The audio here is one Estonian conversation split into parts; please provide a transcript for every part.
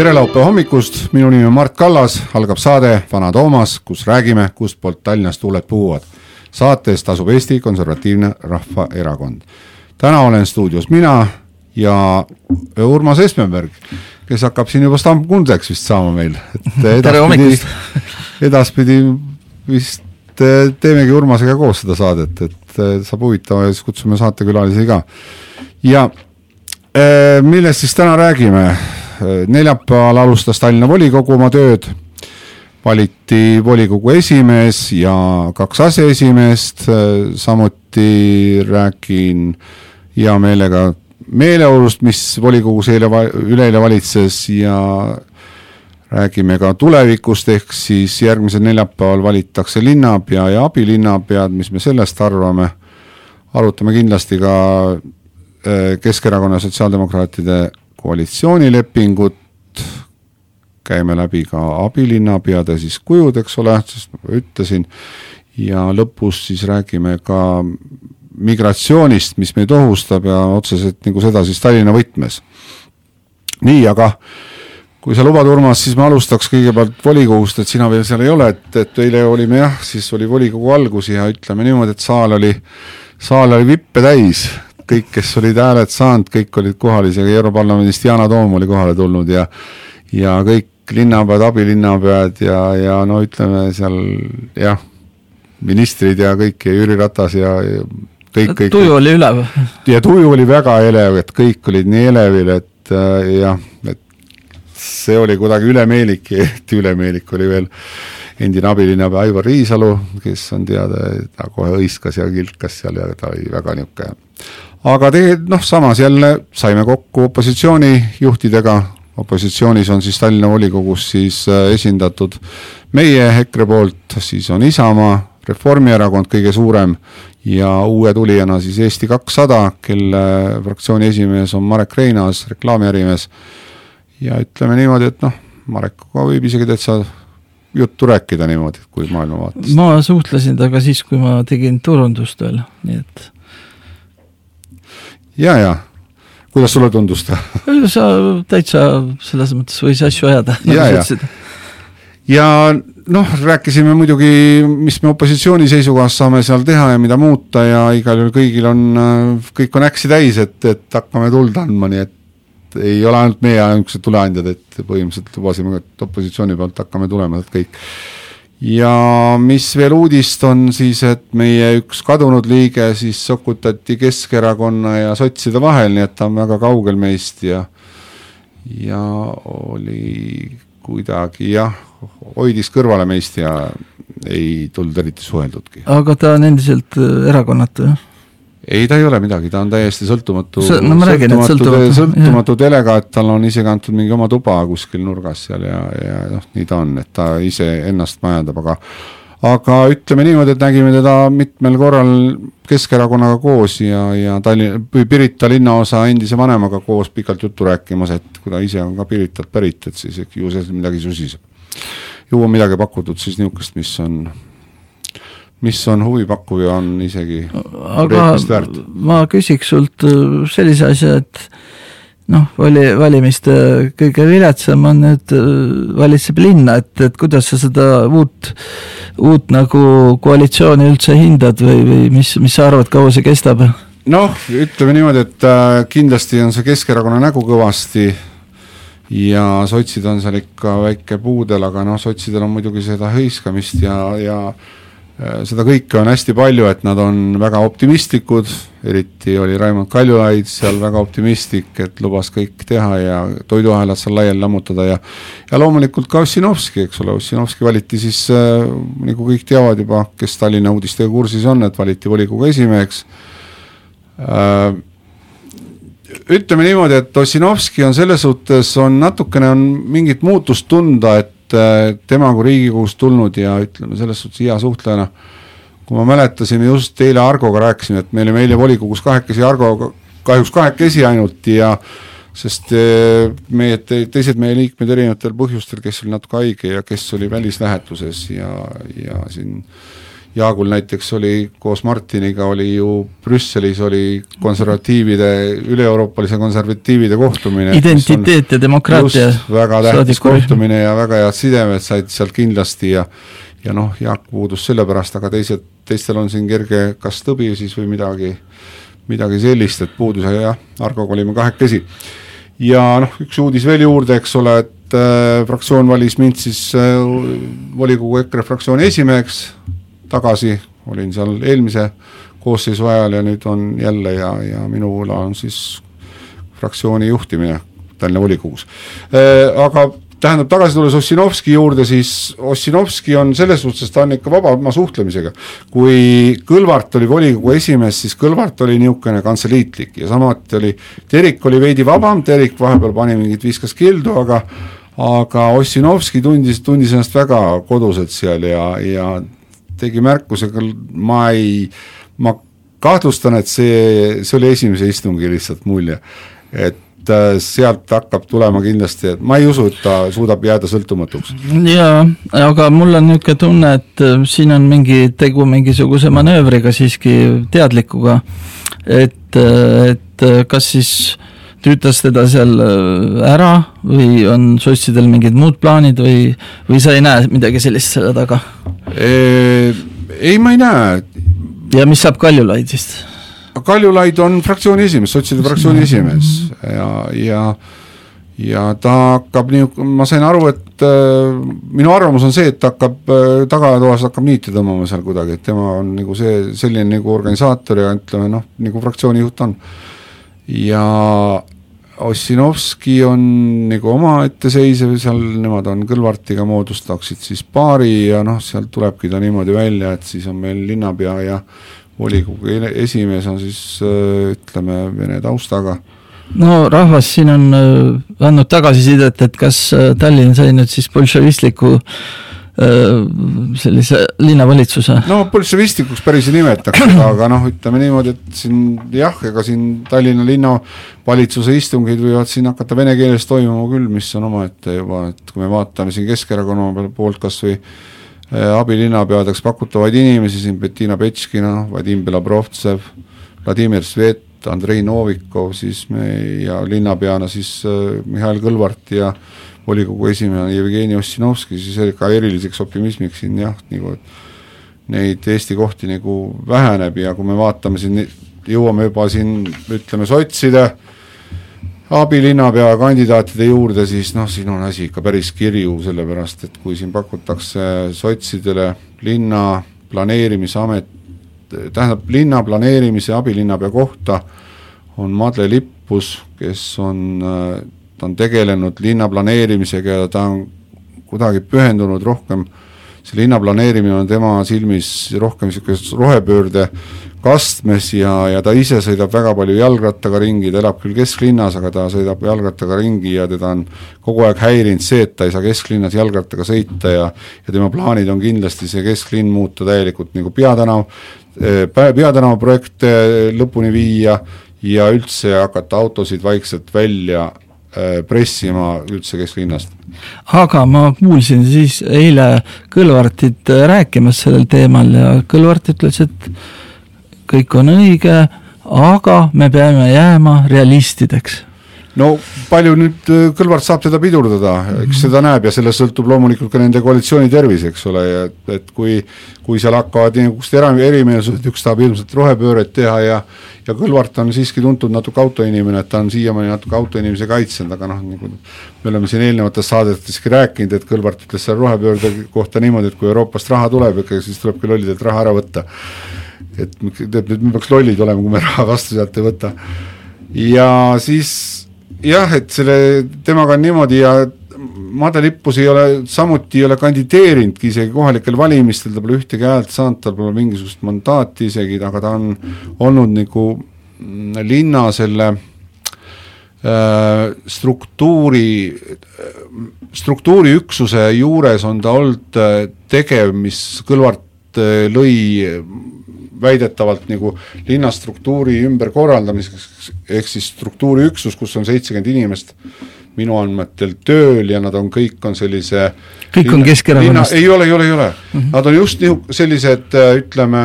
tere laupäeva hommikust, minu nimi on Mart Kallas, algab saade Vana Toomas, kus räägime, kustpoolt Tallinnast tuuled puhuvad. saate eest tasub Eesti Konservatiivne Rahvaerakond. täna olen stuudios mina ja Urmas Espenberg, kes hakkab siin juba stammkundeks vist saama meil. tere hommikust! edaspidi vist teemegi Urmasega koos seda saadet, et saab huvitav ja siis kutsume saatekülalisi ka. ja eh, millest siis täna räägime? Neljapäeval alustas Tallinna volikogu oma tööd, valiti volikogu esimees ja kaks aseesimeest, samuti räägin hea meelega meeleolust, mis volikogus eile, üleeile valitses ja räägime ka tulevikust, ehk siis järgmisel neljapäeval valitakse linnapea ja abilinnapead, mis me sellest arvame. arutame kindlasti ka äh, Keskerakonna ja sotsiaaldemokraatide koalitsioonilepingut, käime läbi ka abilinnapeade siis kujud, eks ole, sest ma ütlesin, ja lõpus siis räägime ka migratsioonist, mis meid ohustab ja otseselt nagu seda siis Tallinna võtmes. nii, aga kui sa lubad, Urmas, siis ma alustaks kõigepealt volikogust, et sina veel seal ei ole, et, et eile olime jah, siis oli volikogu algus ja ütleme niimoodi, et saal oli, saal oli vippe täis, kõik, kes olid hääled saanud, kõik olid kohal, isegi Europarlamendist Yana Toom oli kohale tulnud ja ja kõik linnapead, abilinnapead ja, ja no ütleme seal jah, ministrid ja kõik ja Jüri Ratas ja, ja kõik, kõik. tuju oli ülev. ja tuju oli väga elev, et kõik olid nii elevil, et äh, jah, et see oli kuidagi ülemeelik, ülemeelik oli veel endine abilinnapea Aivar Riisalu, kes on teada, ta kohe hõiskas ja kilkas seal ja ta oli väga niisugune. aga tegelikult noh, samas jälle saime kokku opositsioonijuhtidega, opositsioonis on siis Tallinna volikogus siis äh, esindatud meie EKRE poolt, siis on Isamaa, Reformierakond kõige suurem ja uue tulijana siis Eesti kakssada, kelle fraktsiooni esimees on Marek Reinaas, reklaamiärimees ja ütleme niimoodi, et noh, Marekuga võib isegi täitsa juttu rääkida niimoodi, kui maailmavaates. ma suhtlesin temaga siis, kui ma tegin turundust veel, nii et. ja, ja kuidas sulle tundus ta? sa täitsa selles mõttes võis asju ajada. Nagu ja, ja, ja noh, rääkisime muidugi, mis me opositsiooni seisukohast saame seal teha ja mida muuta ja igal juhul kõigil on, kõik on äksi täis, et, et hakkame tuld andma, nii et ei ole ainult meie niisugused tuleandjad, et põhimõtteliselt lubasime, et opositsiooni poolt hakkame tulema, et kõik. ja mis veel uudist on siis, et meie üks kadunud liige siis sokutati Keskerakonna ja sotside vahel, nii et ta on väga kaugel meist ja ja oli kuidagi jah, hoidis kõrvale meist ja ei tulnud eriti suheldudki. aga ta on endiselt äh, erakonnatu, jah? Ei, ta ei ole midagi, ta on täiesti sõltumatu, no, sõltumatu, sõltumatu, sõltumatu delegaat, tal on isegi antud mingi oma tuba kuskil nurgas seal ja, ja noh, nii ta on, et ta ise ennast majandab, aga aga ütleme niimoodi, et nägime teda mitmel korral Keskerakonnaga koos ja, ja Tallinna, Pirita linnaosa endise vanemaga koos pikalt juttu rääkimas, et kui ta ise on ka Piritalt pärit, et siis ju seal midagi susiseb. ju on midagi pakutud siis niisugust, mis on mis on huvipakkuv ja on isegi aga ma küsiks sult äh, sellise asja, et noh, vali, valimiste kõige viletsam on nüüd, äh, valitseb linna, et, et kuidas sa seda uut, uut nagu koalitsiooni üldse hindad või, või mis, mis sa arvad, kaua see kestab? noh, ütleme niimoodi, et äh, kindlasti on see Keskerakonna nägu kõvasti ja sotsid on seal ikka väike puudel, aga noh, sotsidel on muidugi seda hõiskamist ja, ja seda kõike on hästi palju, et nad on väga optimistlikud, eriti oli Raimond Kaljulaid seal väga optimistlik, et lubas kõik teha ja toiduahelad seal laiali lammutada ja ja loomulikult ka Ossinovski, eks ole, Ossinovski valiti siis äh, nagu kõik teavad juba, kes Tallinna uudistega kursis on, et valiti volikogu esimeheks äh,. ütleme niimoodi, et Ossinovski on selles suhtes, on natukene on mingit muutust tunda, et et äh, tema kui Riigikogust tulnud ja ütleme, selles suhtes hea suhtlejana, kui ma mäletasime just eile Argoga rääkisime, et me olime eile volikogus kahekesi Argoga, kahjuks kahekesi ainult ja sest äh, meie, teised meie liikmed erinevatel põhjustel, kes oli natuke haige ja kes oli välislähetuses ja, ja siin Jaagul näiteks oli koos Martiniga oli ju Brüsselis oli konservatiivide, üle-euroopalise konservatiivide kohtumine. identiteet ja demokraatia. väga tähtis kohtumine ja väga head sidemed said sealt kindlasti ja ja noh, Jaak puudus sellepärast, aga teised, teistel on siin kerge kas tõbi siis või midagi, midagi sellist, et puudus ja jah, Argoga olime kahekesi. ja noh, üks uudis veel juurde, eks ole, et äh, fraktsioon valis mind siis äh, volikogu EKRE fraktsiooni esimeheks tagasi, olin seal eelmise koosseisu ajal ja nüüd on jälle ja, ja minu õla on siis fraktsiooni juhtimine Tallinna volikogus. Äh, aga tähendab, tagasi tulles Ossinovski juurde, siis Ossinovski on selles suhtes, ta on ikka vaba oma suhtlemisega. kui Kõlvart oli volikogu esimees, siis Kõlvart oli niisugune kantseliitlik ja samuti oli, Terik oli veidi vabam, Terik vahepeal pani mingit, viskas kildu, aga aga Ossinovski tundis, tundis ennast väga koduselt seal ja, ja tegi märkuse, ma ei, ma kahtlustan, et see, see oli esimese istungi lihtsalt mulje, et äh, sealt hakkab tulema kindlasti, et ma ei usu, et ta suudab jääda sõltumatuks. jaa, aga mul on niisugune tunne, et äh, siin on mingi tegu mingisuguse manöövriga siiski teadlikuga, et, äh, et kas siis tüütas teda seal ära või on sotsidel mingid muud plaanid või, või sa ei näe midagi sellist selle taga? Ei, ma ei näe. ja mis saab Kaljulaidist? Kaljulaid on fraktsiooni esimees, sotside fraktsiooni esimees ja, ja ja ta hakkab nii, ma sain aru, et äh, minu arvamus on see, et ta hakkab äh, tagatoas hakkab niiti tõmbama seal kuidagi, et tema on nagu see, selline nagu organisaator ja ütleme noh, nagu fraktsiooni juht on. ja Ossinovski on nagu omaette seisev seal, nemad on Kõlvartiga moodustaksid siis paari ja noh, sealt tulebki ta niimoodi välja, et siis on meil linnapea ja volikogu esimees on siis äh, ütleme, vene taustaga. no rahvas siin on äh, andnud tagasisidet, et kas äh, Tallinn sai nüüd siis bolševistliku sellise linnavalitsuse? no bolševistlikuks päris ei nimetaks aga noh, ütleme niimoodi, et siin jah, ega siin Tallinna linnavalitsuse istungid võivad siin hakata vene keeles toimuma küll, mis on omaette juba, et kui me vaatame siin Keskerakonna poolt kas või Äh, abilinnapeadeks pakutavaid inimesi siin Bettina Petškina, Vadim Belobrovtsev, Vladimir Svet, Andrei Novikov, siis me ja linnapeana siis äh, Mihhail Kõlvart ja volikogu esimehe Jevgeni Ossinovski, siis ka eriliseks optimismiks siin jah, nagu neid Eesti kohti nagu väheneb ja kui me vaatame siin, jõuame juba siin ütleme sotside abilinnapea kandidaatide juurde, siis noh, siin on asi ikka päris kirju, sellepärast et kui siin pakutakse sotsidele linna planeerimisamet, tähendab, linna planeerimise abilinnapea kohta on Madle Lippus, kes on, ta on tegelenud linna planeerimisega ja ta on kuidagi pühendunud rohkem, see linna planeerimine on tema silmis rohkem niisugune rohepöörde kastmes ja, ja ta ise sõidab väga palju jalgrattaga ringi, ta elab küll kesklinnas, aga ta sõidab jalgrattaga ringi ja teda on kogu aeg häirinud see, et ta ei saa kesklinnas jalgrattaga sõita ja ja tema plaanid on kindlasti see kesklinn muuta täielikult nagu peatänav, peatänava projekte lõpuni viia ja üldse hakata autosid vaikselt välja eh, pressima üldse kesklinnast. aga ma kuulsin siis eile Kõlvartit rääkimas sellel teemal ja Kõlvart ütles, et kõik on õige, aga me peame jääma realistideks no palju nüüd äh, Kõlvart saab teda pidurdada, eks seda näeb ja sellest sõltub loomulikult ka nende koalitsiooni tervis, eks ole, ja et, et kui kui seal hakkavad niisugused era-, erimeelsused, üks tahab ilmselt rohepööret teha ja ja Kõlvart on siiski tuntud natuke autoinimene, et ta on siiamaani natuke autoinimesi kaitsnud, aga noh, nagu me oleme siin eelnevates saadeteski rääkinud, et Kõlvart ütles seal rohepöörde kohta niimoodi, et kui Euroopast raha tuleb, ikka siis tulebki lollidelt raha ära võtta. Et tead, nüüd me peaks lollid olema, kui me raha vastu sealt ei võta. ja siis jah, et selle, temaga on niimoodi ja Made Lippus ei ole, samuti ei ole kandideerinudki isegi kohalikel valimistel, ta pole ühtegi häält saanud, tal pole mingisugust mandaati isegi, aga ta on olnud nagu linna selle äh, struktuuri, struktuuriüksuse juures on ta olnud äh, tegev, mis Kõlvart äh, lõi väidetavalt nagu linnastruktuuri ümberkorraldamiseks, ehk siis struktuuriüksus, kus on seitsekümmend inimest, minu andmetel tööl ja nad on, kõik on sellise kõik on Keskerakonnast? ei ole, ei ole, ei ole mm. -hmm. Nad on just nihu-, sellised ütleme,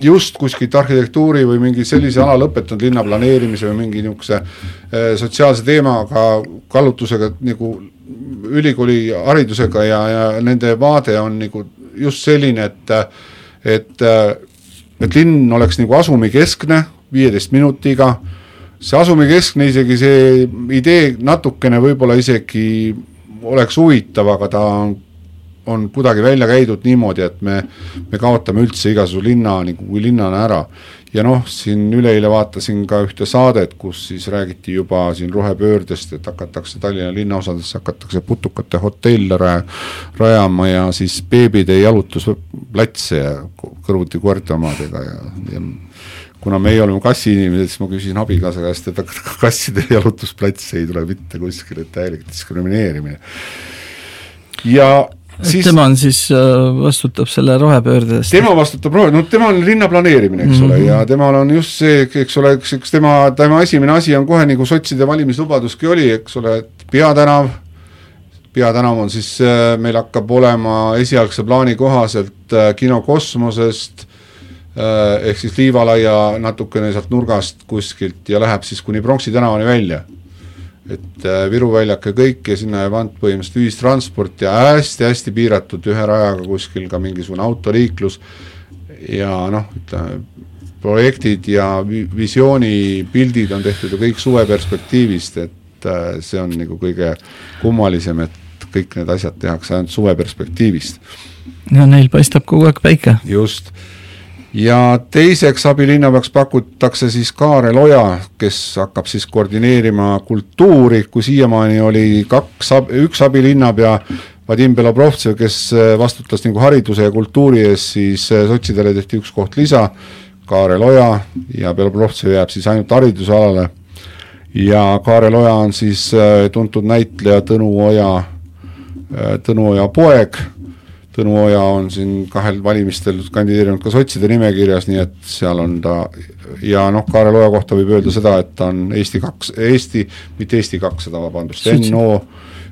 just kuskilt arhitektuuri või mingi sellise ala lõpetanud linnaplaneerimise või mingi niisuguse sotsiaalse teemaga, kallutusega nagu ülikooli haridusega ja, ja nende vaade on nagu just selline, et et et linn oleks nagu asumikeskne, viieteist minutiga, see asumikeskne isegi, see idee natukene võib-olla isegi oleks huvitav, aga ta on on kuidagi välja käidud niimoodi, et me, me kaotame üldse igasuguse linna nagu kui linnana ära ja noh, siin üleeile vaatasin ka ühte saadet, kus siis räägiti juba siin rohepöördest, et hakatakse Tallinna linnaosadesse hakatakse putukate hotelle raja, rajama ja siis beebide jalutusplatse ja kõrvuti koerte omadega ja, ja kuna meie oleme kassiinimesed, siis ma küsisin abikaasa käest, et kasside jalutusplats ei tule mitte kuskile, et täielik diskrimineerimine. ja siis tema on siis, äh, vastutab selle rohepöörde eest? tema vastutab rohe, no tema on linna planeerimine, eks mm -hmm. ole, mhm. ja temal on just see, eks ole, eks, eks tema, tema esimene asi on kohe nagu sotside valimislubaduski oli, eks ole, et peatänav, peatänav on siis, äh, meil hakkab olema esialgse plaani kohaselt äh, kino kosmosest, ehk siis Liivalaia natukene sealt nurgast kuskilt ja läheb siis kuni Pronksi tänavani välja et äh, Viru väljak ja kõik ja sinna jääb ant põhimõtteliselt ühistransport ja hästi-hästi piiratud ühe rajaga kuskil ka mingisugune autoliiklus ja noh, ütleme projektid ja visioonipildid on tehtud ju kõik suveperspektiivist, et äh, see on nagu kõige kummalisem, et kõik need asjad tehakse ainult suveperspektiivist. no neil paistab kogu aeg päike. just ja teiseks abilinnapeaks pakutakse siis Kaarel Oja, kes hakkab siis koordineerima kultuuri, kui siiamaani oli kaks, üks abilinnapea, Vadim Belobrovtsev, kes äh, vastutas nagu hariduse ja kultuuri eest, siis äh, sotsidele tehti üks koht lisa, Kaarel Oja ja Belobrovtsev jääb siis ainult haridusalale. Ja Kaarel Oja on siis äh, tuntud näitleja Tõnu Oja, Tõnu Oja poeg Tõnu Oja on siin kahel valimistel kandideerinud ka sotside nimekirjas, nii et seal on ta ja noh, Kaarel Oja kohta võib öelda seda, et ta on Eesti kaks, Eesti, mitte Eesti kakssada, vabandust, NO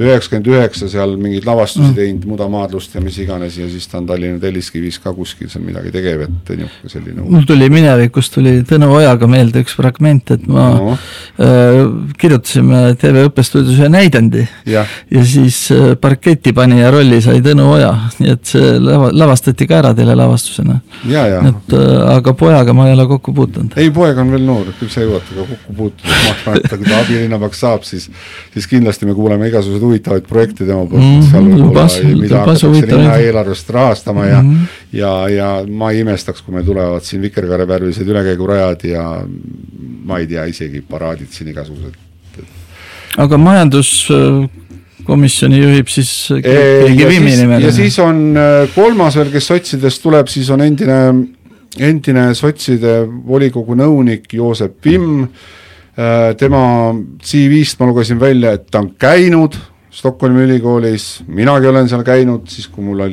üheksakümmend üheksa seal mingeid lavastusi mm. teinud, Mudamaadlust ja mis iganes ja siis ta on Tallinna Telliskivis ka kuskil seal midagi tegev, et niisugune selline mul tuli minevikust tuli Tõnu Ojaga meelde üks fragment, et ma no. äh, kirjutasime TV Õppestuudios ühe näidendi ja, ja siis äh, parketipanija rolli sai Tõnu Oja, nii et see lava, lavastati ka ära telelavastusena. et äh, aga pojaga ma ei ole kokku puutunud. ei, poeg on veel noor, küll sa jõuad temaga kokku puutuda, ma arvan, et kui ta abilinnapeaks saab, siis siis kindlasti me kuuleme igasuguseid huvitavaid projekte tema poolt mm, -hmm. seal võib-olla, mida hakatakse linna eelarvest rahastama ja mm -hmm. ja, ja ma ei imestaks, kui meil tulevad siin vikerkaarevärvilised ülekäigurajad ja ma ei tea, isegi paraadid siin igasugused. aga majanduskomisjoni juhib siis keegi Vimmi nimeline? ja siis on äh, kolmas veel, kes sotsidest tuleb, siis on endine, endine sotside volikogu nõunik Joosep Vimm, äh, tema CV-st ma lugesin välja, et ta on käinud Stockholmi ülikoolis, minagi olen seal käinud, siis kui mul oli